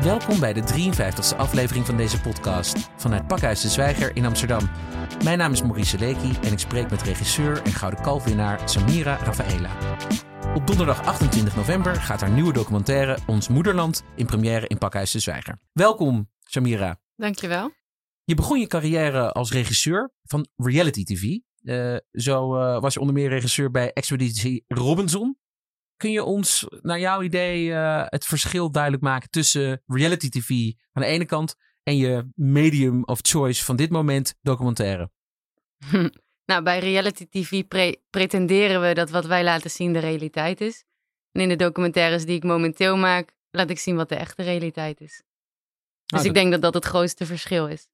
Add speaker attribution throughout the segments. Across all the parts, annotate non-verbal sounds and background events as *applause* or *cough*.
Speaker 1: Welkom bij de 53e aflevering van deze podcast vanuit Pakhuis de Zwijger in Amsterdam. Mijn naam is Maurice Leeky en ik spreek met regisseur en Gouden Kalfwinnaar Samira Rafaela. Op donderdag 28 november gaat haar nieuwe documentaire Ons Moederland in première in Pakhuis de Zwijger. Welkom, Samira.
Speaker 2: Dankjewel.
Speaker 1: Je begon je carrière als regisseur van reality TV. Uh, zo uh, was je onder meer regisseur bij Expeditie Robinson. Kun je ons, naar jouw idee, uh, het verschil duidelijk maken tussen reality TV aan de ene kant en je medium of choice van dit moment, documentaire? *laughs*
Speaker 2: nou, bij reality TV pre pretenderen we dat wat wij laten zien de realiteit is. En in de documentaires die ik momenteel maak, laat ik zien wat de echte realiteit is. Dus ik denk dat dat het grootste verschil is.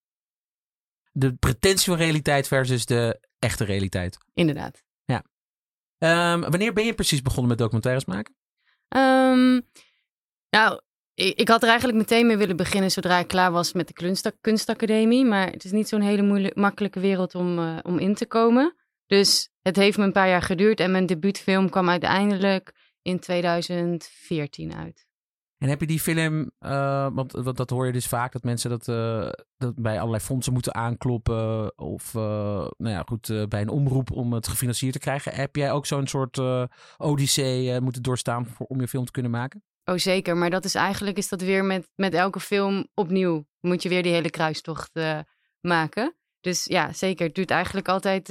Speaker 1: De pretentie van realiteit versus de echte realiteit.
Speaker 2: Inderdaad.
Speaker 1: Ja. Um, wanneer ben je precies begonnen met documentaires maken?
Speaker 2: Um, nou, ik, ik, had er eigenlijk meteen mee willen beginnen zodra ik klaar was met de kunst, kunstacademie. Maar het is niet zo'n hele moeilijk, makkelijke wereld om, uh, om in te komen. Dus het heeft me een paar jaar geduurd en mijn debuutfilm kwam uiteindelijk in 2014 uit.
Speaker 1: En heb je die film, uh, want, dat hoor je dus vaak, dat mensen dat, uh, dat bij allerlei fondsen moeten aankloppen. Of uh, nou ja, goed, bij een omroep om het gefinancierd te krijgen. Heb jij ook zo'n soort odyssee moeten doorstaan voor, om je film te kunnen maken?
Speaker 2: Oh zeker, maar dat is eigenlijk is dat weer met, met elke film opnieuw. Moet je weer die hele kruistocht maken. Dus ja, zeker. Het duurt eigenlijk altijd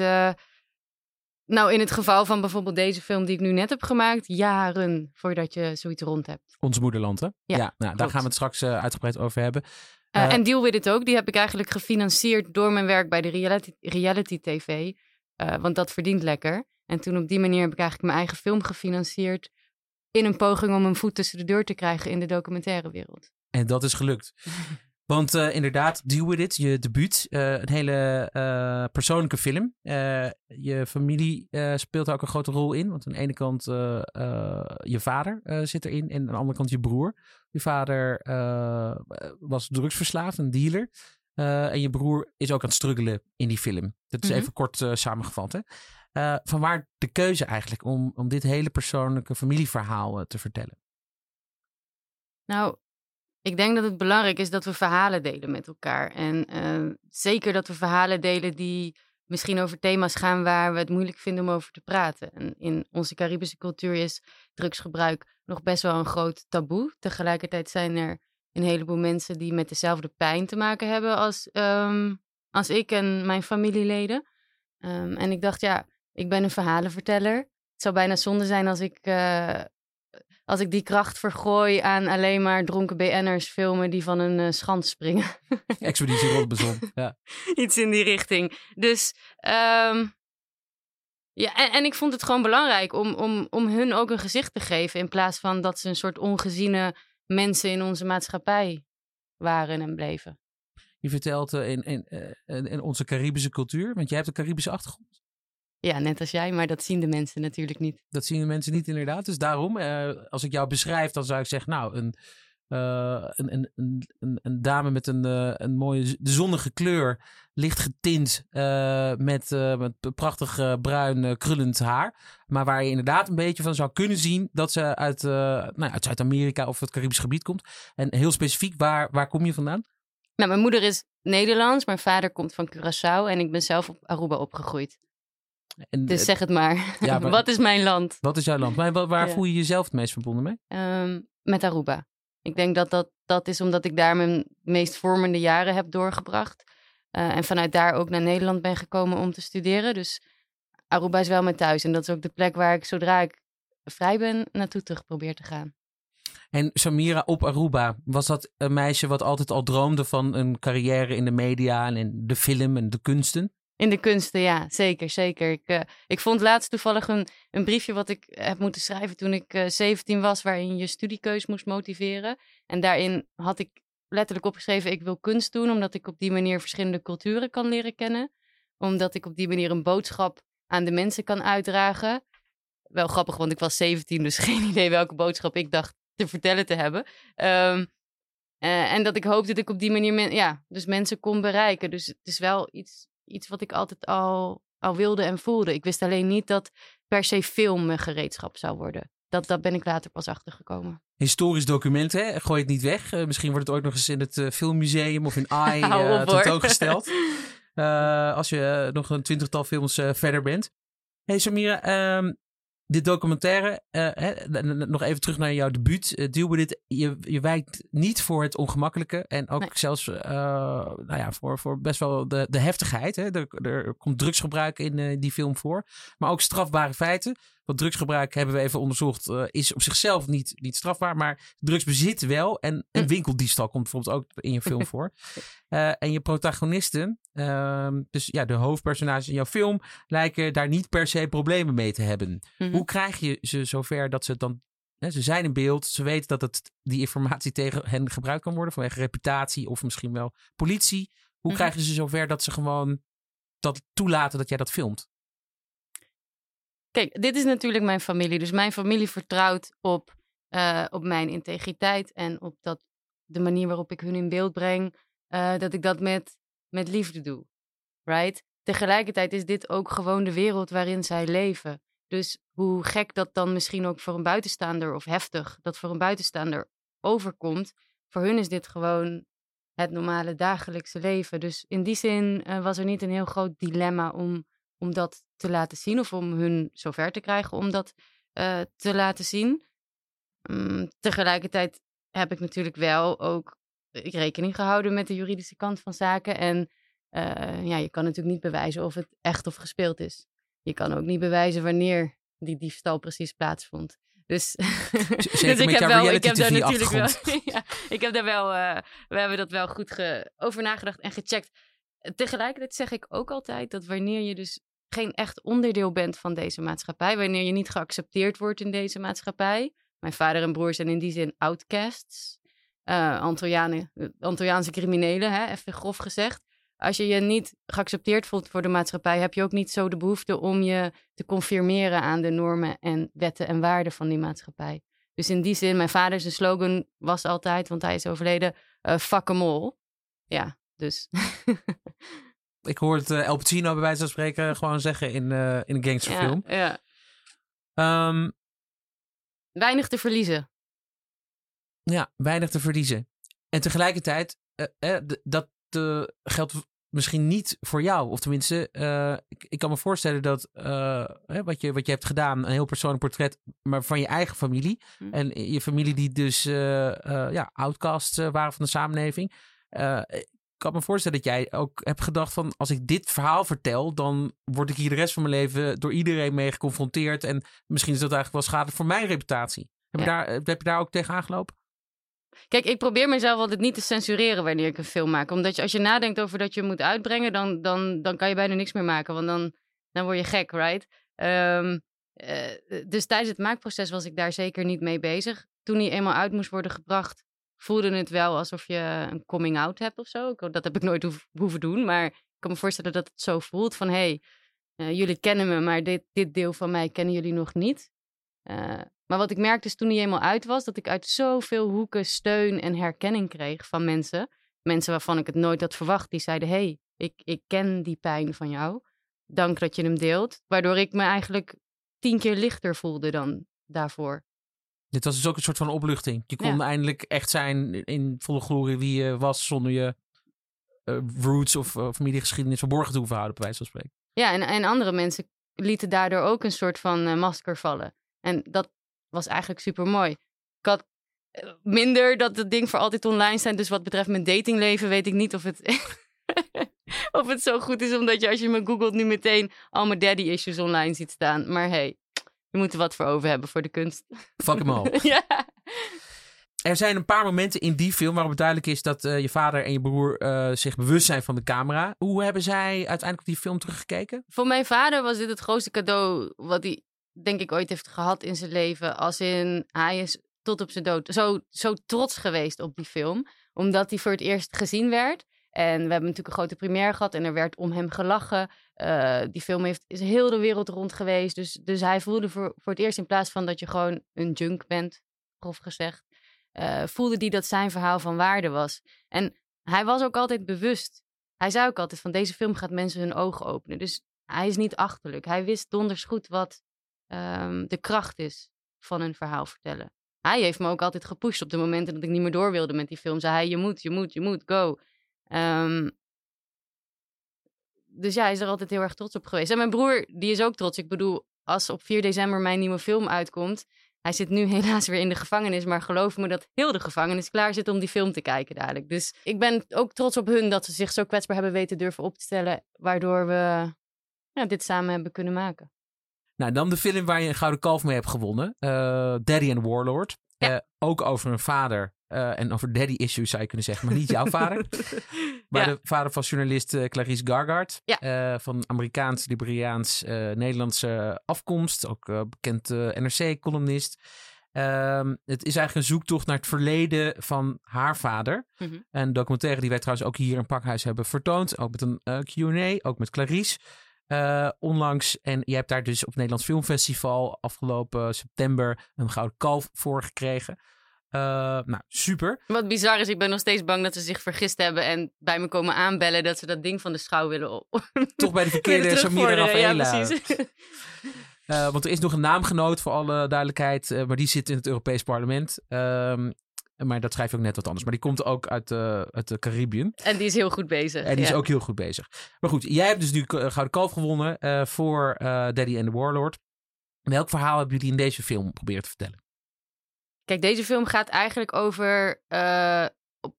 Speaker 2: nou, in het geval van bijvoorbeeld deze film die ik nu net heb gemaakt, jaren voordat je zoiets rond hebt.
Speaker 1: Ons moederland, hè?
Speaker 2: Ja,
Speaker 1: nou, daar gaan we het straks uh, uitgebreid over hebben.
Speaker 2: Uh, uh, en Deal With It ook, die heb ik eigenlijk gefinancierd door mijn werk bij de reality, reality TV. want dat verdient lekker. En toen op die manier heb ik eigenlijk mijn eigen film gefinancierd. In een poging om een voet tussen de deur te krijgen in de documentaire wereld.
Speaker 1: En dat is gelukt. *laughs* Want uh, inderdaad, Deal With It, je debuut. Uh, een hele uh, persoonlijke film. je familie speelt daar ook een grote rol in. Want aan de ene kant je vader zit erin en aan de andere kant je broer. Je vader was drugsverslaafd, een dealer. en je broer is ook aan het struggelen in die film. Dat is mm -hmm. even kort samengevat. Hè? van waar de keuze eigenlijk om, om dit hele persoonlijke familieverhaal te vertellen?
Speaker 2: Nou, ik denk dat het belangrijk is dat we verhalen delen met elkaar. En uh, zeker dat we verhalen delen die misschien over thema's gaan waar we het moeilijk vinden om over te praten. En in onze Caribische cultuur is drugsgebruik nog best wel een groot taboe. Tegelijkertijd zijn er een heleboel mensen die met dezelfde pijn te maken hebben als, um, als ik en mijn familieleden. Um, en ik dacht, ja, ik ben een verhalenverteller. Het zou bijna zonde zijn als ik uh, als ik die kracht vergooi aan alleen maar dronken BN'ers filmen die van een uh, schans springen. *laughs*
Speaker 1: Expeditie Robinson, ja. *laughs*
Speaker 2: Iets in die richting. Dus um, ja, en, en, ik vond het gewoon belangrijk om, om, om hun ook een gezicht te geven in plaats van dat ze een soort ongeziene mensen in onze maatschappij waren en bleven.
Speaker 1: Je vertelt uh, in, in, uh, in onze Caribische cultuur, want jij hebt een Caribische achtergrond.
Speaker 2: Ja, net als jij, maar dat zien de mensen natuurlijk niet.
Speaker 1: Dat zien de mensen niet, inderdaad. Dus daarom, uh, als ik jou beschrijf, dan zou ik zeggen, nou, een, uh, een, een, een, een, dame met een, uh, een mooie zonnige kleur, licht getint, met, met prachtig bruin krullend haar. Maar waar je inderdaad een beetje van zou kunnen zien dat ze uit, nou, uit Zuid-Amerika of het Caribisch gebied komt. En heel specifiek, waar, waar kom je vandaan?
Speaker 2: Nou, mijn moeder is Nederlands, mijn vader komt van Curaçao en ik ben zelf op Aruba opgegroeid. En, dus zeg het maar. Ja, *laughs* maar. wat is mijn land?
Speaker 1: Wat is jouw land? Maar waar ja. voel je jezelf het meest verbonden mee?
Speaker 2: Um, met Aruba. Ik denk dat, dat dat is omdat ik daar mijn meest vormende jaren heb doorgebracht. Uh, en vanuit daar ook naar Nederland ben gekomen om te studeren. Dus Aruba is wel mijn thuis. En dat is ook de plek waar ik zodra ik vrij ben naartoe terug probeer te gaan.
Speaker 1: En Samira op Aruba, was dat een meisje wat altijd al droomde van een carrière in de media en in de film en de kunsten?
Speaker 2: In de kunsten, ja, zeker, zeker. Ik, uh, ik vond laatst toevallig een, een briefje wat ik heb moeten schrijven toen ik uh, 17 was, waarin je studiekeus moest motiveren. En daarin had ik letterlijk opgeschreven, ik wil kunst doen, omdat ik op die manier verschillende culturen kan leren kennen. Omdat ik op die manier een boodschap aan de mensen kan uitdragen. Wel grappig, want ik was 17, dus *laughs* geen idee welke boodschap ik dacht te vertellen te hebben. Um, uh, en dat ik hoopte dat ik op die manier ja, dus mensen kon bereiken. Dus het is wel iets iets wat ik altijd al al wilde en voelde. Ik wist alleen niet dat per se film mijn gereedschap zou worden. Dat, dat ben ik later pas achtergekomen.
Speaker 1: Historisch document, hè? Gooi het niet weg. Uh, misschien wordt het ooit nog eens in het uh, filmmuseum of in *laughs* AI uh,
Speaker 2: hoor.
Speaker 1: tentoongesteld. *laughs* als je nog een twintigtal films verder bent. Hey Samira, ehm, dit documentaire, eh, hè, nog even terug naar jouw debuut. Uh, Deal with it, je, je wijkt niet voor het ongemakkelijke. En ook
Speaker 2: Nee.
Speaker 1: zelfs uh, nou ja, voor, voor best wel de, de heftigheid. Hè. Er, er komt drugsgebruik in uh, die film voor. Maar ook strafbare feiten. Want drugsgebruik hebben we even onderzocht, uh, is op zichzelf niet, niet strafbaar. Maar drugsbezit wel. En, en winkeldiefstal komt bijvoorbeeld ook in je film *laughs* voor. Uh, en je protagonisten, uh, dus ja, de hoofdpersonages in jouw film, lijken daar niet per se problemen mee te hebben.
Speaker 2: Mhm.
Speaker 1: Hoe krijg je ze zover dat ze dan. Hè, ze zijn in beeld, ze weten dat het, die informatie tegen hen gebruikt kan worden vanwege reputatie of misschien wel politie. Hoe
Speaker 2: Mhm.
Speaker 1: krijg je ze zover dat ze gewoon dat toelaten dat jij dat filmt?
Speaker 2: Kijk, dit is natuurlijk mijn familie. Dus mijn familie vertrouwt op, uh, op mijn integriteit en op dat, de manier waarop ik hun in beeld breng. Uh, dat ik dat met, met liefde doe. Right? Tegelijkertijd is dit ook gewoon de wereld waarin zij leven. Dus hoe gek dat dan misschien ook voor een buitenstaander of heftig dat voor een buitenstaander overkomt, voor hun is dit gewoon het normale dagelijkse leven. Dus in die zin uh, was er niet een heel groot dilemma om, om dat te laten zien of om hun zover te krijgen om dat uh, te laten zien. Um, tegelijkertijd heb ik natuurlijk wel ook rekening gehouden met de juridische kant van zaken. En uh, ja, je kan natuurlijk niet bewijzen of het echt of gespeeld is. Je kan ook niet bewijzen wanneer die diefstal precies plaatsvond. Dus, *laughs*
Speaker 1: dus ik heb wel, ik heb daar natuurlijk wel, *laughs*
Speaker 2: ja, ik heb daar wel, uh, we hebben dat wel goed over nagedacht en gecheckt. Tegelijkertijd zeg ik ook altijd dat wanneer je dus geen echt onderdeel bent van deze maatschappij, wanneer je niet geaccepteerd wordt in deze maatschappij. Mijn vader en broer zijn in die zin outcasts. Uh, Antilliaanse criminelen, hè, even grof gezegd. Als je je niet geaccepteerd voelt voor de maatschappij, heb je ook niet zo de behoefte om je te conformeren aan de normen en wetten en waarden van die maatschappij. Dus in die zin, mijn vader zijn slogan was altijd, want hij is overleden, uh, fuck em all. Ja, dus. *laughs*
Speaker 1: Ik hoor het uh, El Pacino bij wijze van spreken gewoon zeggen in, uh, in een gangsterfilm.
Speaker 2: Ja, ja.
Speaker 1: Um,
Speaker 2: weinig te verliezen.
Speaker 1: Ja, weinig te verliezen. En tegelijkertijd, uh, dat geldt misschien niet voor jou. Of tenminste, ik, ik, kan me voorstellen dat wat, je, wat je hebt gedaan, een heel persoonlijk portret, maar van je eigen familie.
Speaker 2: Hm.
Speaker 1: En je familie die dus ja, outcasts waren van de samenleving kan me voorstellen dat jij ook hebt gedacht van als ik dit verhaal vertel, dan word ik hier de rest van mijn leven door iedereen mee geconfronteerd. En misschien is dat eigenlijk wel schadelijk voor mijn reputatie. Heb, ja. je, daar, heb je daar ook tegen aangelopen?
Speaker 2: Kijk, ik probeer mezelf altijd niet te censureren wanneer ik een film maak. Omdat je, als je nadenkt over dat je moet uitbrengen, dan, dan, dan kan je bijna niks meer maken. Want dan, dan word je gek, right? Um, uh, dus tijdens het maakproces was ik daar zeker niet mee bezig. Toen hij eenmaal uit moest worden gebracht, voelde het wel alsof je een coming out hebt of zo. Dat heb ik nooit hoeven doen, maar ik kan me voorstellen dat het zo voelt van... hey, uh, jullie kennen me, maar dit, dit deel van mij kennen jullie nog niet. Uh, maar wat ik merkte is toen hij eenmaal uit was... dat ik uit zoveel hoeken steun en herkenning kreeg van mensen. Mensen waarvan ik het nooit had verwacht. Die zeiden, hey, ik, ik ken die pijn van jou. Dank dat je hem deelt. Waardoor ik me eigenlijk tien keer lichter voelde dan daarvoor.
Speaker 1: Dit was dus ook een soort van opluchting. Je kon ja. eindelijk echt zijn in volle glorie wie je was zonder je uh, roots of uh, familiegeschiedenis verborgen te hoeven houden, bij wijze van spreken.
Speaker 2: Ja, en, en andere mensen lieten daardoor ook een soort van uh, masker vallen. En dat was eigenlijk super mooi. Ik had eh, minder dat het ding voor altijd online zijn. Dus wat betreft mijn datingleven weet ik niet of het, *laughs* of het zo goed is. Omdat je als je me googelt nu meteen al mijn daddy issues online ziet staan. Maar hey, je moet er wat voor over hebben voor de kunst.
Speaker 1: Fuck hem al. *laughs*
Speaker 2: ja.
Speaker 1: Er zijn een paar momenten in die film waarop het duidelijk is dat uh, je vader en je broer uh, zich bewust zijn van de camera. Hoe hebben zij uiteindelijk op die film teruggekeken?
Speaker 2: Voor mijn vader was dit het grootste cadeau wat hij, denk ik, ooit heeft gehad in zijn leven. Als in, hij is tot op zijn dood zo, zo trots geweest op die film. Omdat hij voor het eerst gezien werd. En we hebben natuurlijk een grote première gehad en er werd om hem gelachen. Uh, die film heeft, is heel de wereld rond geweest. Dus, dus hij voelde voor, voor het eerst in plaats van dat je gewoon een junk bent, grof gezegd. Uh, voelde hij dat zijn verhaal van waarde was. En hij was ook altijd bewust. Hij zei ook altijd van deze film gaat mensen hun ogen openen. Dus hij is niet achterlijk. Hij wist donders goed wat ehm, de kracht is van een verhaal vertellen. Hij heeft me ook altijd gepusht op de momenten dat ik niet meer door wilde met die film. Zei hij, je moet, je moet, je moet, go. Ehm, dus ja, hij is er altijd heel erg trots op geweest. En mijn broer, die is ook trots. Ik bedoel, als op 4 december mijn nieuwe film uitkomt... Hij zit nu *laughs* helaas weer in de gevangenis, maar geloof me dat heel de gevangenis klaar zit om die film te kijken dadelijk. Dus ik ben ook trots op hun dat ze zich zo kwetsbaar hebben weten durven op te stellen, waardoor we ja, dit samen hebben kunnen maken.
Speaker 1: Nou, dan de film waar je een Gouden Kalf mee hebt gewonnen. Uh, Daddy and Warlord. Uh, ook over een vader uh, en over daddy issues zou je kunnen zeggen, maar niet jouw vader. *laughs* maar ja. de vader van journalist Clarice Gargard. Ja. van Amerikaans, Liberiaans, Nederlandse afkomst. Ook bekend NRC-columnist. Um, het is eigenlijk een zoektocht naar het verleden van haar vader. Mm -hmm. Een documentaire die wij trouwens ook hier in Pakhuis hebben vertoond. Ook met een Q&A, ook met Clarice. Uh, onlangs. En je hebt daar dus op het Nederlands Filmfestival afgelopen september een gouden kalf voor gekregen. Uh, nou, super.
Speaker 2: Wat bizar is, ik ben nog steeds bang dat ze zich vergist hebben en bij me komen aanbellen dat ze dat ding van de schouw willen op.
Speaker 1: Toch bij de *laughs* verkeerde Samira Rafaela. Ja, precies. Uh, *laughs* want er is nog een naamgenoot voor alle duidelijkheid, uh, maar die zit in het Europees Parlement. Uh, maar dat schrijf je ook net wat anders. Maar die komt ook uit, uit de Caribbean.
Speaker 2: En die is heel goed bezig.
Speaker 1: En die is ook heel goed bezig. Maar goed, jij hebt dus nu Gouden Kalf gewonnen voor Daddy and the Warlord. Welk verhaal hebben jullie in deze film proberen te vertellen?
Speaker 2: Kijk, deze film gaat eigenlijk over op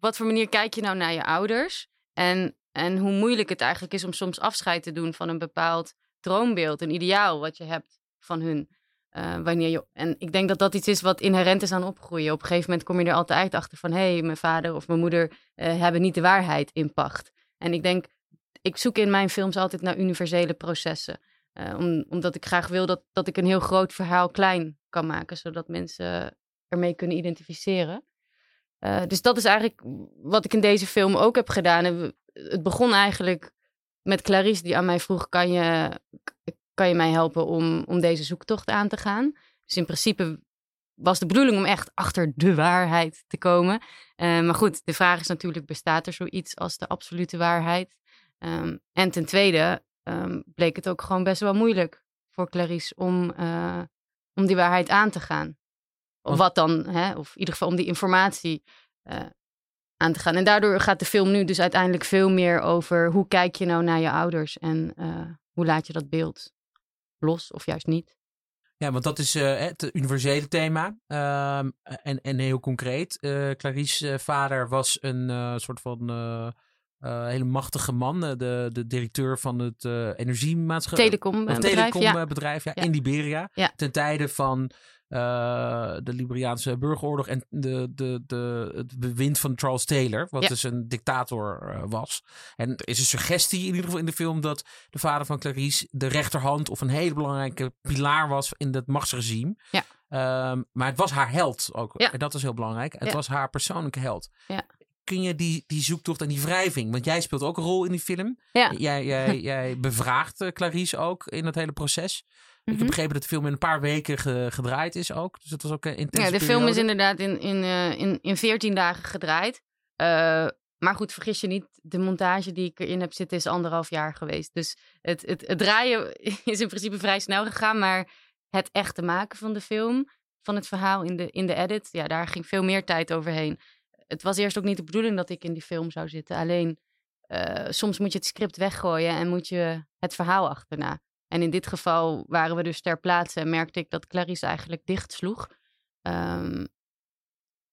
Speaker 2: wat voor manier kijk je nou naar je ouders. En, en hoe moeilijk het eigenlijk is om soms afscheid te doen van een bepaald droombeeld, een ideaal wat je hebt van hun. Uh, wanneer je, en ik denk dat dat iets is wat inherent is aan opgroeien. Op een gegeven moment kom je er altijd achter van... hé, hey, mijn vader of mijn moeder uh, hebben niet de waarheid in pacht. En ik denk, ik zoek in mijn films altijd naar universele processen. Uh, om, omdat ik graag wil dat, dat ik een heel groot verhaal klein kan maken... zodat mensen ermee kunnen identificeren. dus dat is eigenlijk wat ik in deze film ook heb gedaan. Het begon eigenlijk met Clarice die aan mij vroeg... kan je, kan je mij helpen om, om deze zoektocht aan te gaan? Dus in principe was de bedoeling om echt achter de waarheid te komen. Uh, maar goed, de vraag is natuurlijk, bestaat er zoiets als de absolute waarheid? Um, en ten tweede um, bleek het ook gewoon best wel moeilijk voor Clarice om, uh, om die waarheid aan te gaan. Of wat dan, hè? of in ieder geval om die informatie uh, aan te gaan. En daardoor gaat de film nu dus uiteindelijk veel meer over hoe kijk je nou naar je ouders en hoe laat je dat beeld los of juist niet.
Speaker 1: Ja, want dat is uh, het universele thema. Uh, en, en heel concreet. Uh, Clarice vader was een soort van hele machtige man. de, de directeur van het energiemaatschappij.
Speaker 2: Telecombedrijf.
Speaker 1: Telecombedrijf, ja. ja, in Liberia. Ja. Ten tijde van uh, de Liberiaanse burgeroorlog en de, de, de, het bewind van Charles Taylor, wat dus een dictator uh, was. En er is een suggestie in ieder geval in de film dat de vader van Clarice de rechterhand of een hele belangrijke pilaar was in dat machtsregime. Ja. Um, maar het was haar held ook. Ja. En dat is heel belangrijk. Het was haar persoonlijke held. Kun je die, die zoektocht en die wrijving, want jij speelt ook een rol in die film. Ja. Jij, jij, *laughs* jij bevraagt uh, Clarice ook in dat hele proces. Ik heb mhm. begrepen dat de film in een paar weken gedraaid is ook. Dus het was ook een intense
Speaker 2: Ja, de film is inderdaad in, in, uh, in, in 14 dagen gedraaid. Uh, maar goed, vergis je niet, de montage die ik erin heb zitten is anderhalf jaar geweest. Dus het, het, het draaien *laughs* is in principe vrij snel gegaan. Maar het echte maken van de film, van het verhaal in de, in de edit, ja, daar ging veel meer tijd overheen. Het was eerst ook niet de bedoeling dat ik in die film zou zitten. Alleen, uh, soms moet je het script weggooien en moet je het verhaal achterna. En in dit geval waren we dus ter plaatse en merkte ik dat Clarice eigenlijk dichtsloeg. Um,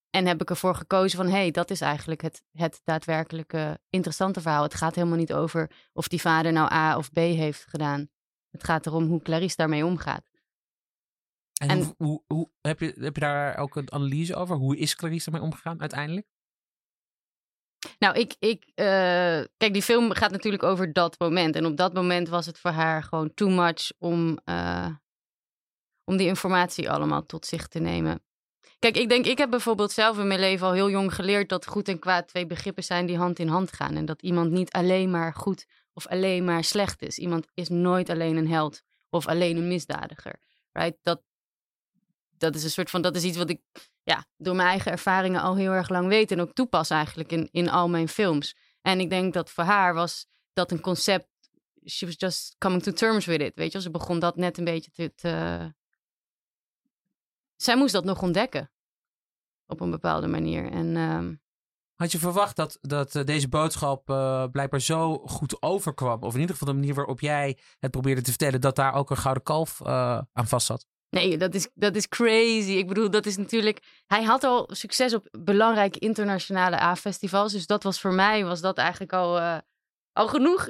Speaker 2: en heb ik ervoor gekozen van, hé, hey, dat is eigenlijk het, het daadwerkelijke interessante verhaal. Het gaat helemaal niet over of die vader nou A of B heeft gedaan. Het gaat erom hoe Clarice daarmee omgaat.
Speaker 1: En, en hoe, hoe, hoe, heb, je, heb je daar ook een analyse over? Hoe is Clarice ermee omgegaan uiteindelijk?
Speaker 2: Nou, ik, ik uh, kijk, die film gaat natuurlijk over dat moment. En op dat moment was het voor haar gewoon too much om, uh, om die informatie allemaal tot zich te nemen. Kijk, ik denk, ik heb bijvoorbeeld zelf in mijn leven al heel jong geleerd dat goed en kwaad twee begrippen zijn die hand in hand gaan. En dat iemand niet alleen maar goed of alleen maar slecht is. Iemand is nooit alleen een held of alleen een misdadiger. Right? Dat, dat is een soort van, dat is iets wat ik ja, door mijn eigen ervaringen al heel erg lang weet en ook toepas eigenlijk in, in al mijn films. En ik denk dat voor haar was dat een concept she was just coming to terms with it. Weet je, ze begon dat net een beetje te, te... Zij moest dat nog ontdekken. Op een bepaalde manier. En ehm,
Speaker 1: Had je verwacht dat, dat eh, deze boodschap eh, blijkbaar zo goed overkwam? Of in ieder geval de manier waarop jij het probeerde te vertellen, dat daar ook een gouden kalf eh, aan vast zat?
Speaker 2: Nee, dat is, dat is crazy. Ik bedoel, dat is natuurlijk. Hij had al succes op belangrijke internationale A-festivals. Dus dat was voor mij was dat eigenlijk al, eh, al genoeg.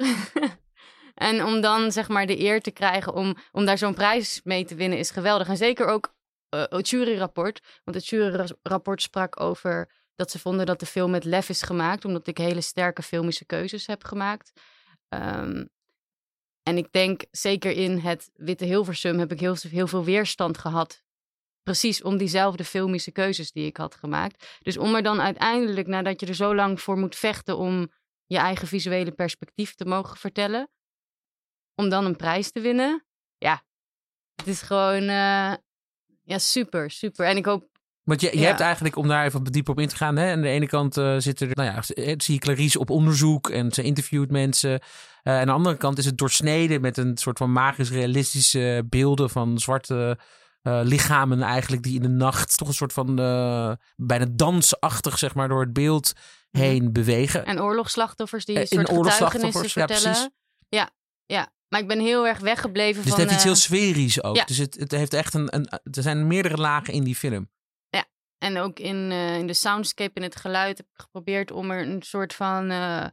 Speaker 2: *laughs* en om dan zeg maar de eer te krijgen om, om daar zo'n prijs mee te winnen is geweldig. En zeker ook eh, het juryrapport. Want het juryrapport sprak over dat ze vonden dat de film met lef is gemaakt. Omdat ik hele sterke filmische keuzes heb gemaakt. Ehm, en ik denk, zeker in het Witte Hilversum heb ik heel, veel weerstand gehad. Precies om diezelfde filmische keuzes die ik had gemaakt. Dus om er dan uiteindelijk, nadat je er zo lang voor moet vechten om je eigen visuele perspectief te mogen vertellen, om dan een prijs te winnen, ja, het is gewoon, uh, ja, super, super. En ik hoop
Speaker 1: want je, je
Speaker 2: Ja.
Speaker 1: hebt eigenlijk, om daar even dieper op in te gaan, hè, aan de ene kant eh, zit er, nou ja, zie je Clarice op onderzoek en ze interviewt mensen. Eh, aan de andere kant is het doorsneden met een soort van magisch realistische beelden van zwarte eh, lichamen eigenlijk die in de nacht toch een soort van eh, bijna dansachtig zeg maar door het beeld heen bewegen.
Speaker 2: En oorlogsslachtoffers die
Speaker 1: Eh,
Speaker 2: een
Speaker 1: in
Speaker 2: soort getuigenissen
Speaker 1: oorlogsslachtoffers, ja,
Speaker 2: vertellen. Ja, ja, Maar ik ben heel erg weggebleven
Speaker 1: Dus
Speaker 2: van...
Speaker 1: het heeft iets
Speaker 2: eh,
Speaker 1: heel sferisch ook.
Speaker 2: ja.
Speaker 1: Dus het, het heeft echt een, een. Er zijn meerdere lagen in die film.
Speaker 2: En ook in, eh, in de soundscape en het geluid heb ik geprobeerd om er een soort van eh,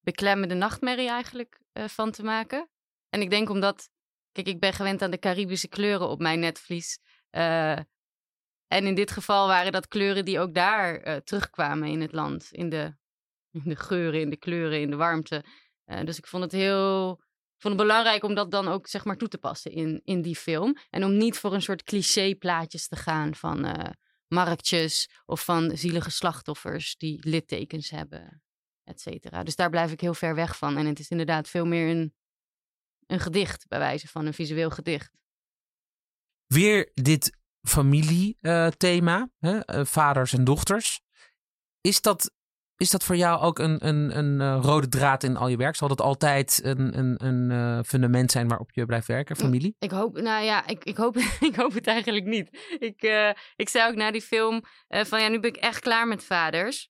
Speaker 2: beklemmende nachtmerrie eigenlijk eh, van te maken. En ik denk omdat, kijk, ik ben gewend aan de Caribische kleuren op mijn netvlies. En in dit geval waren dat kleuren die ook daar terugkwamen in het land. In de, in de geuren, in de kleuren, in de warmte. Dus ik vond het heel vond het belangrijk om dat dan ook zeg maar toe te passen in, in die film. En om niet voor een soort cliché plaatjes te gaan van marktjes of van zielige slachtoffers die littekens hebben, et cetera. Dus daar blijf ik heel ver weg van. En het is inderdaad veel meer een, een gedicht, bij wijze van een visueel gedicht.
Speaker 1: Weer dit familiethema, hè? eh, vaders en dochters. Is dat, is dat voor jou ook een, een, een eh, rode draad in al je werk? Zal dat altijd een, een, een eh, fundament zijn waarop je blijft werken, familie?
Speaker 2: Ik hoop, nou ja, ik, ik, hoop, *laughs* ik hoop het eigenlijk niet. Ik, eh, ik zei ook na die film eh, van ja, nu ben ik echt klaar met vaders.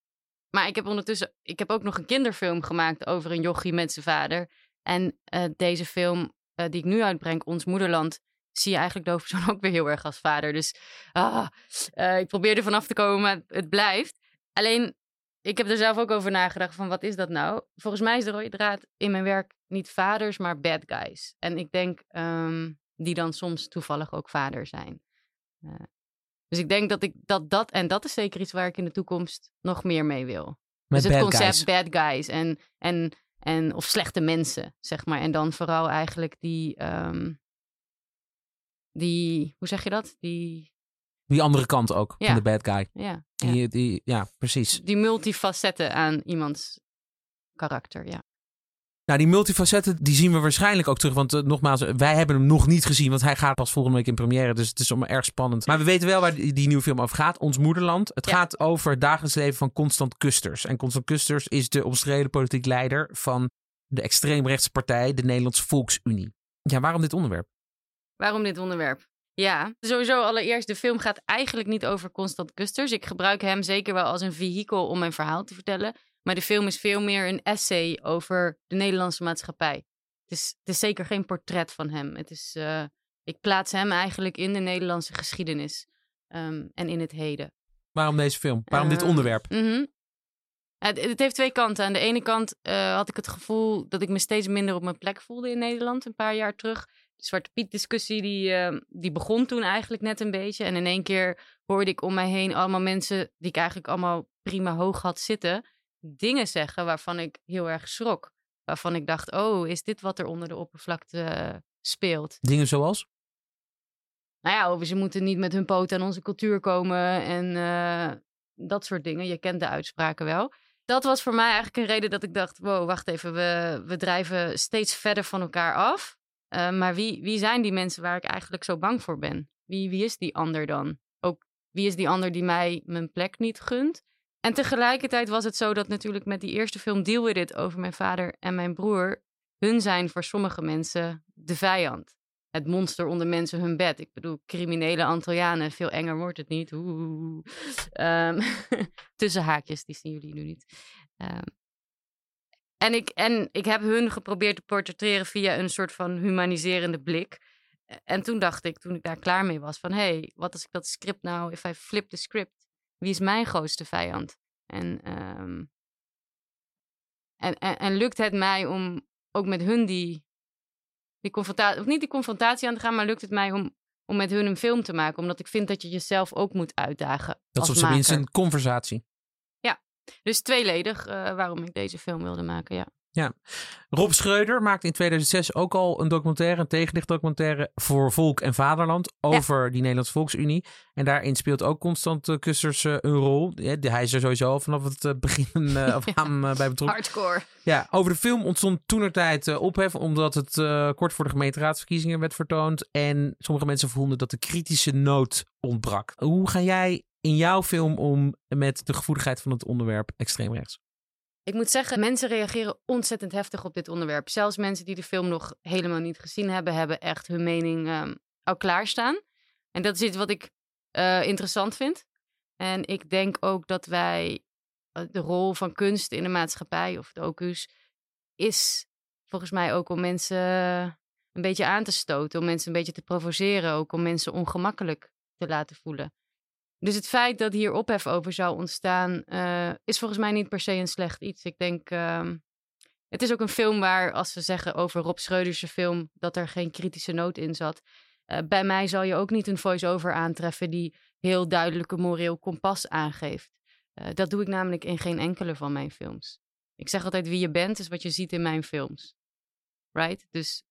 Speaker 2: Maar ik heb ondertussen, ik heb ook nog een kinderfilm gemaakt over een jochie met zijn vader. En eh, deze film eh, die ik nu uitbreng, Ons Moederland, zie je eigenlijk de hoofdpersoon *laughs* ook weer heel erg als vader. Dus ah, eh, ik probeer er vanaf te komen, maar het blijft. Alleen, ik heb er zelf ook over nagedacht van wat is dat nou? Volgens mij is de rode draad in mijn werk niet vaders, maar bad guys. En ik denk ehm, die dan soms toevallig ook vader zijn. Eh, dus ik denk dat ik dat, dat, en dat is zeker iets waar ik in de toekomst nog meer mee wil.
Speaker 1: Met
Speaker 2: dus het
Speaker 1: bad
Speaker 2: concept
Speaker 1: guys.
Speaker 2: bad guys en, en, en of slechte mensen, zeg maar. En dan vooral eigenlijk die, ehm, die hoe zeg je dat? Die,
Speaker 1: Die andere kant ook
Speaker 2: Ja.
Speaker 1: van de bad guy.
Speaker 2: ja, ja,
Speaker 1: Die, die, ja, precies.
Speaker 2: die multifacetten aan iemands karakter, ja.
Speaker 1: Nou, die multifacetten, die zien we waarschijnlijk ook terug. Want eh, nogmaals, wij hebben hem nog niet gezien. Want hij gaat pas volgende week in première. Dus het is allemaal erg spannend. Maar we weten wel waar die, die nieuwe film over gaat. Ons Moederland. Het
Speaker 2: Ja.
Speaker 1: gaat over het dagelijks leven van Constant Kusters. En Constant Kusters is de omstreden politiek leider van de extreemrechtse partij, de Nederlandse Volksunie. Ja, waarom dit onderwerp?
Speaker 2: Waarom dit onderwerp? Ja, sowieso allereerst, de film gaat eigenlijk niet over Constant Kusters. Ik gebruik hem zeker wel als een vehikel om mijn verhaal te vertellen. Maar de film is veel meer een essay over de Nederlandse maatschappij. Het is, het is zeker geen portret van hem. Het is, eh, ik plaats hem eigenlijk in de Nederlandse geschiedenis ehm, en in het heden.
Speaker 1: Waarom deze film? Waarom dit
Speaker 2: Eh,
Speaker 1: onderwerp?
Speaker 2: mhm. Het, het heeft twee kanten. Aan de ene kant eh, had ik het gevoel dat ik me steeds minder op mijn plek voelde in Nederland een paar jaar terug. Zwarte Piet discussie die, eh, die begon toen eigenlijk net een beetje. En in één keer hoorde ik om mij heen allemaal mensen die ik eigenlijk allemaal prima hoog had zitten. Dingen zeggen waarvan ik heel erg schrok. Waarvan ik dacht, oh, is dit wat er onder de oppervlakte eh, speelt?
Speaker 1: Dingen zoals?
Speaker 2: nou ja, over ze moeten niet met hun poot aan onze cultuur komen en eh, dat soort dingen. Je kent de uitspraken wel. Dat was voor mij eigenlijk een reden dat ik dacht, wow, wacht even, we, we drijven steeds verder van elkaar af. Eh, maar wie, wie zijn die mensen waar ik eigenlijk zo bang voor ben? Wie, wie is die ander dan? Ook wie is die ander die mij mijn plek niet gunt? En tegelijkertijd was het zo dat natuurlijk met die eerste film Deal With It over mijn vader en mijn broer, hun zijn voor sommige mensen de vijand. Het monster onder mensen hun bed. Ik bedoel, criminele Antillianen, veel enger wordt het niet. Oeh. Um, *laughs* tussen haakjes, die zien jullie nu niet. Um, en, ik, en ik heb hun geprobeerd te portretteren via een soort van humaniserende blik. En toen dacht ik, toen ik daar klaar mee was, van hé, hey, wat als ik dat script nou, if I flip the script, wie is mijn grootste vijand? En, um, en, en, en lukt het mij om ook met hun die, die confrontatie, of niet die confrontatie aan te gaan, maar lukt het mij om, om met hun een film te maken? Omdat ik vind dat je jezelf ook moet uitdagen.
Speaker 1: Dat is op zijn minst een conversatie.
Speaker 2: Dus tweeledig uh, waarom ik deze film wilde maken, ja.
Speaker 1: Ja, Rob Schreuder maakte in 2006 ook al een documentaire, een tegenlichtdocumentaire voor Volk en Vaderland over die Nederlandse Volksunie. En daarin speelt ook Constant uh, Kussers uh, een rol. Hij is er sowieso al vanaf het begin *laughs* aan bij betrokken.
Speaker 2: Hardcore.
Speaker 1: Ja, over de film ontstond toenertijd ophef omdat het kort voor de gemeenteraadsverkiezingen werd vertoond. En sommige mensen vonden dat de kritische noot ontbrak. Hoe ga jij in jouw film om met de gevoeligheid van het onderwerp extreemrechts?
Speaker 2: Ik moet zeggen, mensen reageren ontzettend heftig op dit onderwerp. Zelfs mensen die de film nog helemaal niet gezien hebben, hebben echt hun mening um, al klaarstaan. En dat is iets wat ik uh, interessant vind. En ik denk ook dat wij uh, de rol van kunst in de maatschappij, of de OCU's, is volgens mij ook om mensen een beetje aan te stoten, om mensen een beetje te provoceren, ook om mensen ongemakkelijk te laten voelen. Dus het feit dat hier ophef over zou ontstaan, uh, is volgens mij niet per se een slecht iets. Ik denk, uh, het is ook een film waar, als we zeggen over Rob Schreuders film, dat er geen kritische noot in zat. Uh, bij mij zal je ook niet een voice-over aantreffen die heel duidelijk een moreel kompas aangeeft. Uh, dat doe ik namelijk in geen enkele van mijn films. Ik zeg altijd, wie je bent is wat je ziet in mijn films. Right? Dus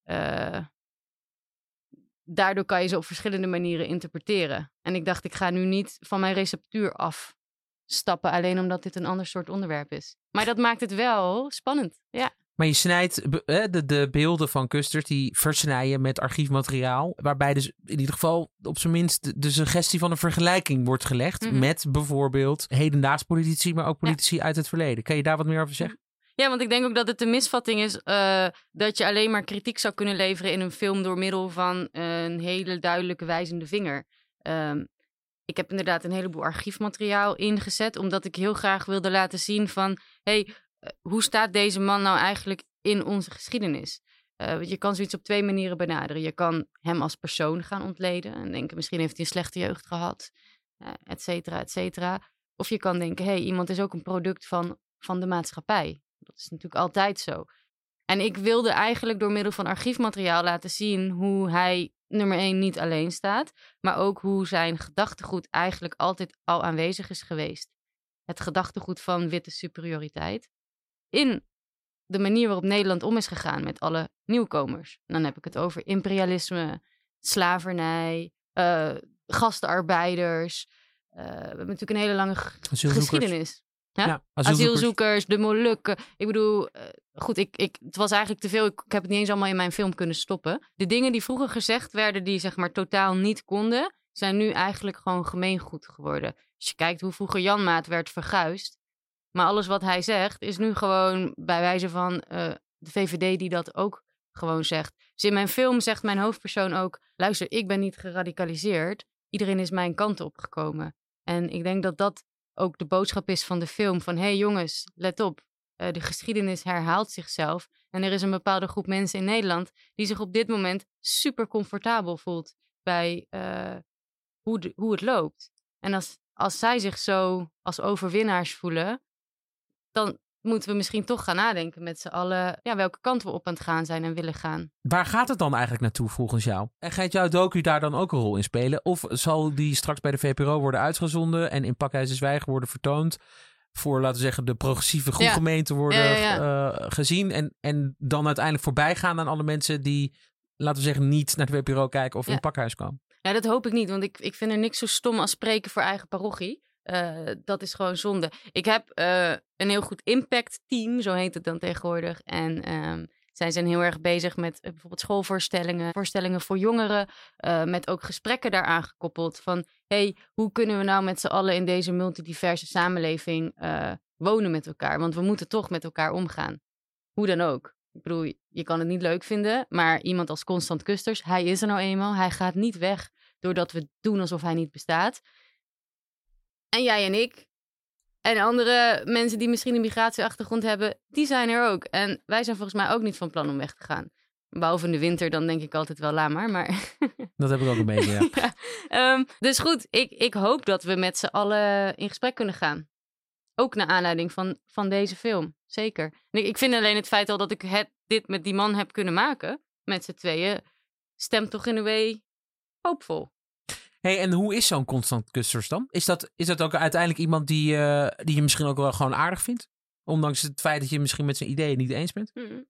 Speaker 2: daardoor kan je ze op verschillende manieren interpreteren. En ik dacht, ik ga nu niet van mijn receptuur afstappen, alleen omdat dit een ander soort onderwerp is. Maar dat maakt het wel spannend, ja.
Speaker 1: Maar je snijdt de, de beelden van Custard, die versnijden met archiefmateriaal. Waarbij dus in ieder geval op zijn minst de, suggestie van een vergelijking wordt gelegd. Mm -hmm. Met bijvoorbeeld hedendaags politici, maar ook politici ja. uit het verleden. Kan je daar wat meer over zeggen?
Speaker 2: Ja, want ik denk ook dat het een misvatting is uh, dat je alleen maar kritiek zou kunnen leveren in een film door middel van een hele duidelijke wijzende vinger. Um, ik heb inderdaad een heleboel archiefmateriaal ingezet, omdat ik heel graag wilde laten zien van, hey, uh, hoe staat deze man nou eigenlijk in onze geschiedenis? je kan zoiets op twee manieren benaderen. Je kan hem als persoon gaan ontleden en denken, misschien heeft hij een slechte jeugd gehad, et cetera, et cetera. Of je kan denken, hey, iemand is ook een product van, van de maatschappij. Dat is natuurlijk altijd zo. En ik wilde eigenlijk door middel van archiefmateriaal laten zien hoe hij nummer één niet alleen staat, maar ook hoe zijn gedachtegoed eigenlijk altijd al aanwezig is geweest. Het gedachtegoed van witte superioriteit. In de manier waarop Nederland om is gegaan met alle nieuwkomers. En dan heb ik het over imperialisme, slavernij, uh, gastarbeiders. Uh, we hebben natuurlijk een hele lange geschiedenis. Ja? ja asielzoekers. asielzoekers. de Molukken. Ik bedoel, uh, goed, ik, ik, het was eigenlijk te veel. Ik, ik, heb het niet eens allemaal in mijn film kunnen stoppen. De dingen die vroeger gezegd werden, die zeg maar totaal niet konden, zijn nu eigenlijk gewoon gemeengoed geworden. Als je kijkt hoe vroeger Janmaat werd verguisd. Maar alles wat hij zegt, is nu gewoon bij wijze van uh, de VVD die dat ook gewoon zegt. Dus in mijn film zegt mijn hoofdpersoon ook: luister, ik ben niet geradicaliseerd. Iedereen is mijn kant op gekomen. En ik denk dat dat ook de boodschap is van de film: van hé hey jongens, let op, uh, de geschiedenis herhaalt zichzelf. En er is een bepaalde groep mensen in Nederland die zich op dit moment super comfortabel voelt bij uh, hoe, hoe het loopt. En als, als zij zich zo als overwinnaars voelen, dan moeten we misschien toch gaan nadenken met z'n allen ja, welke kant we op aan het gaan zijn en willen gaan.
Speaker 1: Waar gaat het dan eigenlijk naartoe volgens jou? En gaat jouw docu daar dan ook een rol in spelen? Of zal die straks bij de VPRO worden uitgezonden en in Pakhuis Zwijgen worden vertoond? Voor, laten we zeggen, de progressieve groepgemeente ja. worden ja, ja, uh, gezien. En, en dan uiteindelijk voorbij gaan aan alle mensen die, laten we zeggen, niet naar de VPRO kijken of in het pakhuis komen.
Speaker 2: Ja, dat hoop ik niet. Want ik, ik vind er niks zo stom als spreken voor eigen parochie. Uh, dat is gewoon zonde. Ik heb uh, een heel goed impact team, zo heet het dan tegenwoordig. En um, zij zijn heel erg bezig met uh, bijvoorbeeld schoolvoorstellingen, voorstellingen voor jongeren, met ook gesprekken daaraan gekoppeld. Van hey, hoe kunnen we nou met z'n allen in deze multidiverse samenleving wonen met elkaar? Want we moeten toch met elkaar omgaan. Hoe dan ook. Ik bedoel, je kan het niet leuk vinden, maar iemand als Constant Kusters, hij is er nou eenmaal. Hij gaat niet weg doordat we doen alsof hij niet bestaat. En jij en ik, en andere mensen die misschien een migratieachtergrond hebben, die zijn er ook. En wij zijn volgens mij ook niet van plan om weg te gaan. Behalve in de winter, dan denk ik altijd wel, laat maar. maar... *laughs*
Speaker 1: Dat heb ik ook een beetje, ja. *laughs*
Speaker 2: ja ehm, dus goed, ik, ik hoop dat we met z'n allen in gesprek kunnen gaan. Ook naar aanleiding van, van deze film, zeker. ik, ik vind alleen het feit al dat ik het, dit met die man heb kunnen maken, met z'n tweeën, stemt toch in een way hoopvol.
Speaker 1: Hey, en hoe is zo'n constant kusters dan? Is dat, is dat ook uiteindelijk iemand die, uh, die je misschien ook wel gewoon aardig vindt? Ondanks het feit dat je misschien met zijn ideeën niet eens bent?
Speaker 2: Mm.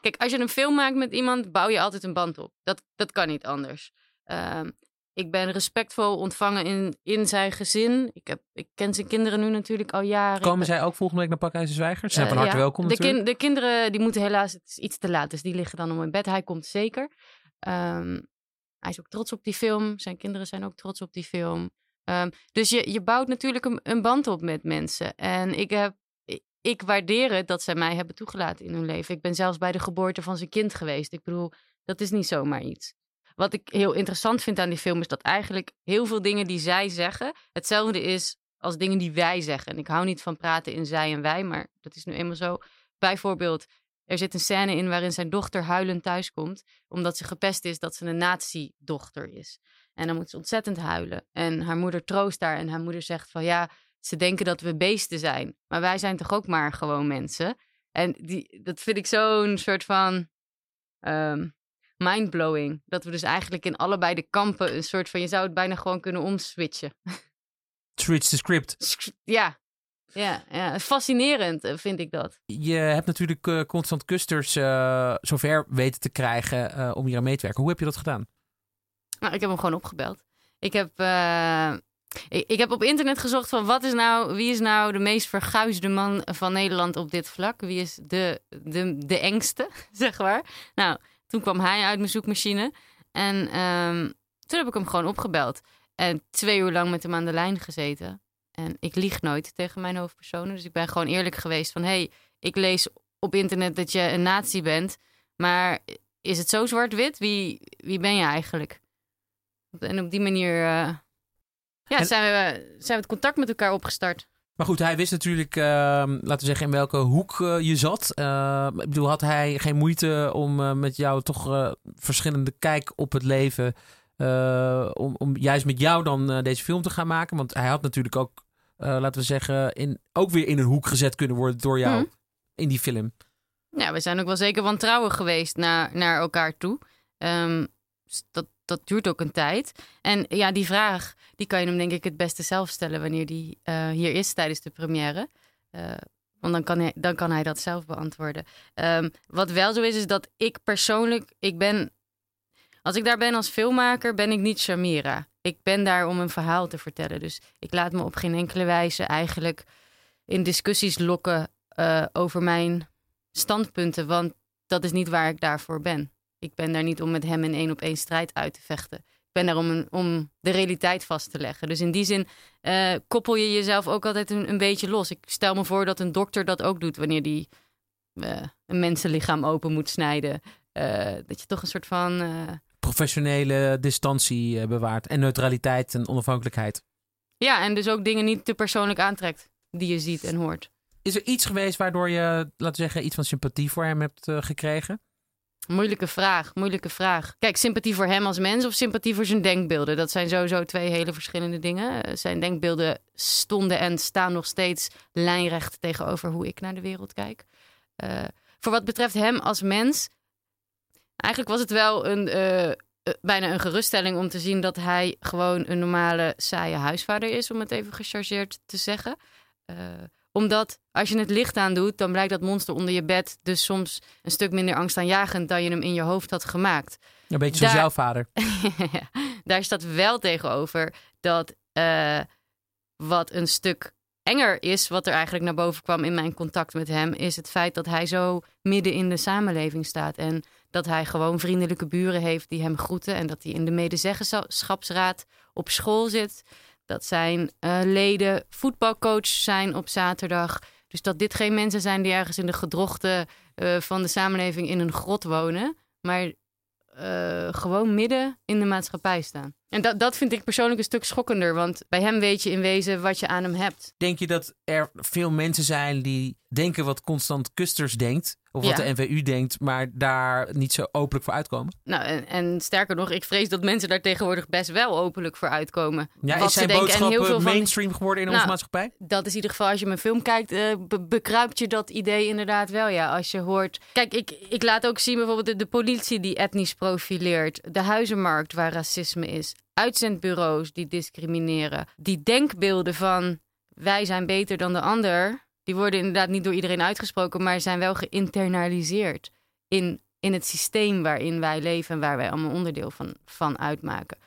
Speaker 2: Kijk, als je een film maakt met iemand, bouw je altijd een band op. Dat, dat kan niet anders. Uh, ik ben respectvol ontvangen in, in zijn gezin. Ik, heb, ik ken zijn kinderen nu natuurlijk al jaren.
Speaker 1: Komen zij ook volgende week naar Pakhuizen Zwijger? Ze zijn uh, van harte ja. welkom
Speaker 2: de, kin de, kinderen die moeten helaas, het is iets te laat, dus die liggen dan om in bed. Hij komt zeker. Um, hij is ook trots op die film. Zijn kinderen zijn ook trots op die film. Um, dus je, je bouwt natuurlijk een, een, band op met mensen. En ik, heb, ik waardeer het dat zij mij hebben toegelaten in hun leven. Ik ben zelfs bij de geboorte van zijn kind geweest. Ik bedoel, dat is niet zomaar iets. Wat ik heel interessant vind aan die film is dat eigenlijk heel veel dingen die zij zeggen hetzelfde is als dingen die wij zeggen. En ik hou niet van praten in zij en wij, maar dat is nu eenmaal zo. Bijvoorbeeld, er zit een scène in waarin zijn dochter huilend thuiskomt, omdat ze gepest is dat ze een nazi-dochter is. En dan moet ze ontzettend huilen. En haar moeder troost haar en haar moeder zegt van ja, ze denken dat we beesten zijn, maar wij zijn toch ook maar gewoon mensen. En die, dat vind ik zo'n soort van um, mindblowing. Dat we dus eigenlijk in allebei de kampen een soort van, je zou het bijna gewoon kunnen omswitchen.
Speaker 1: Switch the script.
Speaker 2: Ja, ja, ja, fascinerend eh, vind ik dat.
Speaker 1: Je hebt natuurlijk uh, constant kusters uh, zover weten te krijgen uh, om hier aan mee te werken. Hoe heb je dat gedaan?
Speaker 2: Nou, ik heb hem gewoon opgebeld. Ik heb, ik, ik, heb op internet gezocht van wat is nou, wie is nou de meest verguisde man van Nederland op dit vlak? Wie is de, de, de engste, *laughs* zeg maar? Nou, toen kwam hij uit mijn zoekmachine. En um, toen heb ik hem gewoon opgebeld. En twee uur lang met hem aan de lijn gezeten. En ik lieg nooit tegen mijn hoofdpersonen. Dus ik ben gewoon eerlijk geweest van... hey, ik lees op internet dat je een nazi bent. Maar is het zo zwart-wit? Wie, wie ben je eigenlijk? En op die manier uh, ja, zijn, we, zijn we het contact met elkaar opgestart.
Speaker 1: Maar goed, hij wist natuurlijk, uh, laten we zeggen, in welke hoek uh, je zat. Uh, ik bedoel, had hij geen moeite om met jou toch verschillende kijk op het leven... om, om juist met jou dan deze film te gaan maken? Want hij had natuurlijk ook laten we zeggen, in, ook weer in een hoek gezet kunnen worden door jou hmm. in die film.
Speaker 2: Ja, we zijn ook wel zeker wantrouwen geweest naar, naar elkaar toe. Um, dat, dat duurt ook een tijd. En ja, die vraag, die kan je hem denk ik het beste zelf stellen wanneer die uh, hier is tijdens de première. Uh, want dan kan, hij, dan kan hij dat zelf beantwoorden. Um, wat wel zo is, is dat ik persoonlijk, ik ben, als ik daar ben als filmmaker, ben ik niet Shamira ik ben daar om een verhaal te vertellen. Dus ik laat me op geen enkele wijze eigenlijk in discussies lokken uh, over mijn standpunten. Want dat is niet waar ik daarvoor ben. Ik ben daar niet om met hem in één op één strijd uit te vechten. Ik ben daar om, om de realiteit vast te leggen. Dus in die zin uh, koppel je jezelf ook altijd een, een, beetje los. Ik stel me voor dat een dokter dat ook doet wanneer die uh, een mensenlichaam open moet snijden. dat je toch een soort van
Speaker 1: professionele distantie eh, bewaart. En neutraliteit en onafhankelijkheid.
Speaker 2: Ja, en dus ook dingen niet te persoonlijk aantrekt die je ziet en hoort.
Speaker 1: Is er iets geweest waardoor je, laten we zeggen, iets van sympathie voor hem hebt uh, gekregen?
Speaker 2: Moeilijke vraag, moeilijke vraag. Kijk, sympathie voor hem als mens of sympathie voor zijn denkbeelden? Dat zijn sowieso twee hele verschillende dingen. Eh, zijn denkbeelden stonden en staan nog steeds lijnrecht tegenover hoe ik naar de wereld kijk. Uh, voor wat betreft hem als mens Eigenlijk was het wel een, uh, bijna een geruststelling om te zien dat hij gewoon een normale, saaie huisvader is, om het even gechargeerd te zeggen. Uh, omdat als je het licht aan doet, dan blijkt dat monster onder je bed dus soms een stuk minder angstaanjagend dan je hem in je hoofd had gemaakt.
Speaker 1: Een beetje zoals jouw vader. *laughs*
Speaker 2: daar staat wel tegenover dat uh, wat een stuk enger is, wat er eigenlijk naar boven kwam in mijn contact met hem, is het feit dat hij zo midden in de samenleving staat. En dat hij gewoon vriendelijke buren heeft die hem groeten. En dat hij in de medezeggenschapsraad op school zit. Dat zijn uh, leden voetbalcoach zijn op zaterdag. Dus dat dit geen mensen zijn die ergens in de gedrochten eh, van de samenleving in een grot wonen, maar eh, gewoon midden in de maatschappij staan. En dat, dat vind ik persoonlijk een stuk schokkender, want bij hem weet je in wezen wat je aan hem hebt.
Speaker 1: Denk je dat er veel mensen zijn die denken wat Constant Kusters denkt, of wat
Speaker 2: Ja.
Speaker 1: de NVU denkt, maar daar niet zo openlijk voor uitkomen?
Speaker 2: Nou, en, en sterker nog, ik vrees dat mensen daar tegenwoordig best wel openlijk voor uitkomen.
Speaker 1: Ja,
Speaker 2: Wat
Speaker 1: is
Speaker 2: ze
Speaker 1: zijn
Speaker 2: denken. En
Speaker 1: boodschap
Speaker 2: heel veel van-
Speaker 1: mainstream geworden in onze
Speaker 2: Nou,
Speaker 1: maatschappij?
Speaker 2: dat is in ieder geval als je mijn film kijkt, be- bekruipt je dat idee inderdaad wel. Ja, als je hoort. Kijk, ik, ik laat ook zien bijvoorbeeld de, de politie die etnisch profileert, de huizenmarkt waar racisme is, uitzendbureaus die discrimineren, die denkbeelden van wij zijn beter dan de ander, die worden inderdaad niet door iedereen uitgesproken, maar zijn wel geïnternaliseerd in, in het systeem waarin wij leven en waar wij allemaal onderdeel van, van uitmaken.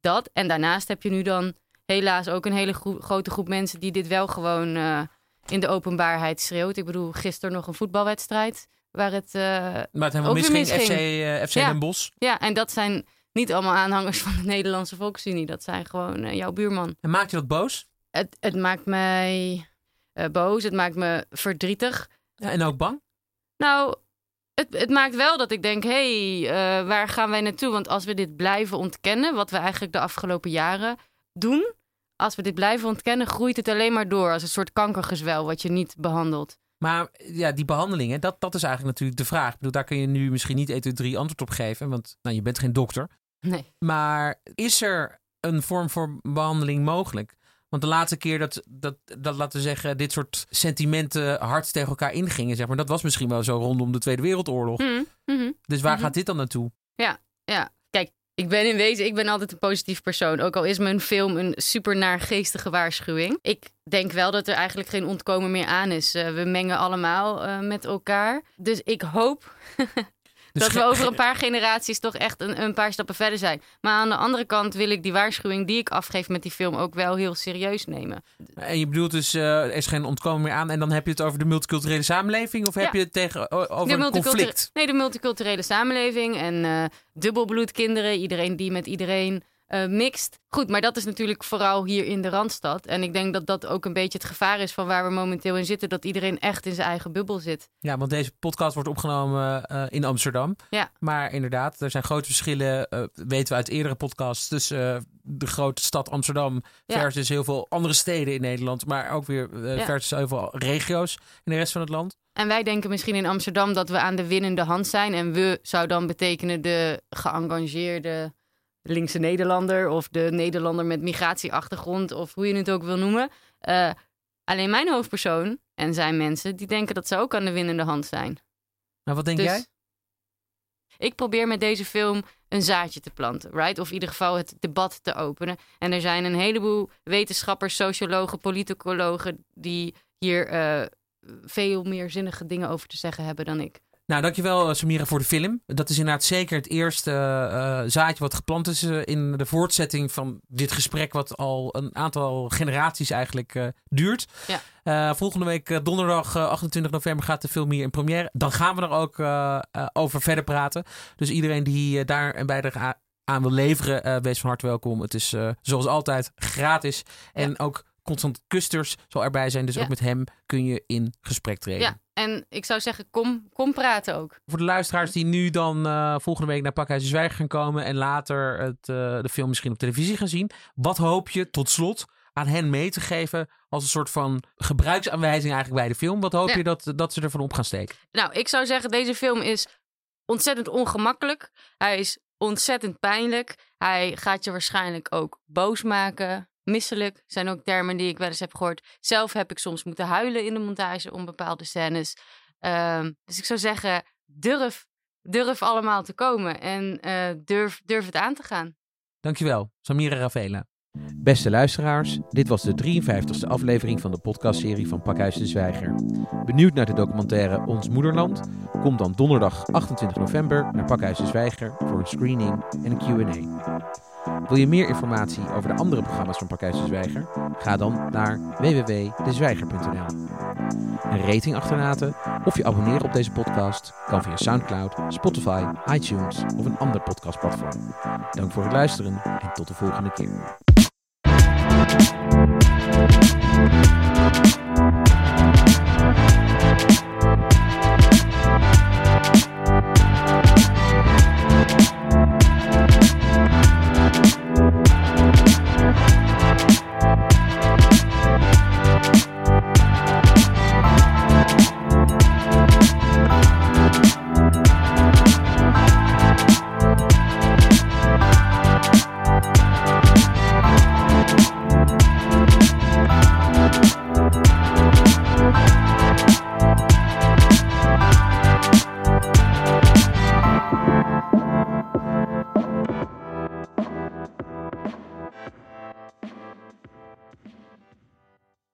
Speaker 2: Dat en daarnaast heb je nu dan helaas ook een hele grote groep mensen die dit wel gewoon eh, in de openbaarheid schreeuwt. Ik bedoel, gisteren nog een voetbalwedstrijd waar het. eh,
Speaker 1: Maar het helemaal
Speaker 2: weer
Speaker 1: misging, FC,
Speaker 2: misging.
Speaker 1: eh, FC
Speaker 2: Ja.
Speaker 1: Den Bosch.
Speaker 2: ja, en dat zijn niet allemaal aanhangers van de Nederlandse Volksunie. Dat zijn gewoon eh, jouw buurman.
Speaker 1: En maakt je dat boos?
Speaker 2: Het, het maakt mij eh, boos, het maakt me verdrietig.
Speaker 1: Ja, en ook bang?
Speaker 2: Nou, het, het maakt wel dat ik denk: hé, hey, eh, waar gaan wij naartoe? Want als we dit blijven ontkennen, wat we eigenlijk de afgelopen jaren doen, als we dit blijven ontkennen, groeit het alleen maar door als een soort kankergezwel wat je niet behandelt.
Speaker 1: Maar ja, die behandelingen, dat, dat is eigenlijk natuurlijk de vraag. Ik bedoel, daar kun je nu misschien niet 1, 2, 3 antwoord op geven, want nou, je bent geen dokter.
Speaker 2: Nee.
Speaker 1: Maar is er een vorm voor behandeling mogelijk? Want de laatste keer dat, dat, dat, laten we zeggen, dit soort sentimenten hard tegen elkaar ingingen, zeg maar, dat was misschien wel zo rondom de Tweede Wereldoorlog.
Speaker 2: Mhm, mhm.
Speaker 1: Dus waar
Speaker 2: Mhm.
Speaker 1: gaat dit dan naartoe?
Speaker 2: Ja, kijk, ik ben in wezen, ik ben altijd een positief persoon. Ook al is mijn film een super naargeestige waarschuwing. Ik denk wel dat er eigenlijk geen ontkomen meer aan is. Eh, we mengen allemaal eh, met elkaar. Dus ik hoop *laughs*
Speaker 1: Dus
Speaker 2: dat we
Speaker 1: ge-
Speaker 2: over een paar generaties toch echt een, een paar stappen verder zijn. Maar aan de andere kant wil ik die waarschuwing die ik afgeef met die film ook wel heel serieus nemen.
Speaker 1: En je bedoelt dus, eh, er is geen ontkomen meer aan. En dan heb je het over de multiculturele samenleving? Of heb je het tegen, over
Speaker 2: De
Speaker 1: een conflict?
Speaker 2: Nee, de multiculturele samenleving en eh dubbelbloedkinderen. Iedereen die met iedereen eh, mixt. Goed, maar dat is natuurlijk vooral hier in de Randstad. En ik denk dat dat ook een beetje het gevaar is van waar we momenteel in zitten. Dat iedereen echt in zijn eigen bubbel zit.
Speaker 1: Ja, want deze podcast wordt opgenomen eh, in Amsterdam.
Speaker 2: Ja.
Speaker 1: Maar inderdaad, er zijn grote verschillen, eh, weten we uit eerdere podcasts, tussen de grote stad Amsterdam
Speaker 2: Ja.
Speaker 1: versus heel veel andere steden in Nederland. Maar ook weer
Speaker 2: Ja.
Speaker 1: versus heel veel regio's in de rest van het land.
Speaker 2: En wij denken misschien in Amsterdam dat we aan de winnende hand zijn. En we zou dan betekenen de geëngageerde linkse Nederlander of de Nederlander met migratieachtergrond of hoe je het ook wil noemen. Eh, alleen mijn hoofdpersoon en zijn mensen die denken dat ze ook aan de winnende hand zijn.
Speaker 1: Nou, wat denk
Speaker 2: Dus
Speaker 1: jij?
Speaker 2: Ik probeer met deze film een zaadje te planten, right? Of in ieder geval het debat te openen. En er zijn een heleboel wetenschappers, sociologen, politicologen die hier eh, veel meer zinnige dingen over te zeggen hebben dan ik.
Speaker 1: Nou, dankjewel eh, Samira voor de film. Dat is inderdaad zeker het eerste eh, eh, zaadje wat geplant is in de voortzetting van dit gesprek, wat al een aantal generaties eigenlijk duurt.
Speaker 2: Ja.
Speaker 1: Volgende week donderdag eh, 28 november gaat de film hier in première. Dan gaan we er ook over verder praten. Dus iedereen die daar een bijdrage aan wil leveren, wees van harte welkom. Het is zoals altijd gratis. En ook Constant Kusters zal erbij zijn. Dus
Speaker 2: Ja.
Speaker 1: ook met hem kun je in gesprek treden.
Speaker 2: En ik zou zeggen, kom, kom praten ook.
Speaker 1: Voor de luisteraars die nu dan eh, volgende week naar Pakhuis de Zwijger gaan komen en later het, eh, de film misschien op televisie gaan zien. Wat hoop je tot slot aan hen mee te geven als een soort van gebruiksaanwijzing eigenlijk bij de film? Wat hoop
Speaker 2: Ja.
Speaker 1: je dat, dat ze ervan op gaan steken?
Speaker 2: Nou, ik zou zeggen, deze film is ontzettend ongemakkelijk. Hij is ontzettend pijnlijk. Hij gaat je waarschijnlijk ook boos maken. Misselijk zijn ook termen die ik wel eens heb gehoord. Zelf heb ik soms moeten huilen in de montage om bepaalde scènes. Ehm, dus ik zou zeggen, durf, durf allemaal te komen en eh, durf, durf het aan te gaan.
Speaker 1: Dankjewel, Samira Ravela. Beste luisteraars, dit was de 53ste aflevering van de podcastserie van Pakhuis de Zwijger. Benieuwd naar de documentaire Ons Moederland? Kom dan donderdag 28 november naar Pakhuis de Zwijger voor een screening en een Q&A. Wil je meer informatie over de andere programma's van Pakhuis de Zwijger? Ga dan naar www.dezwijger.nl. Een rating achterlaten of je abonneren op deze podcast kan via Soundcloud, Spotify, iTunes of een ander podcastplatform. Dank voor het luisteren en tot de volgende keer. Thank you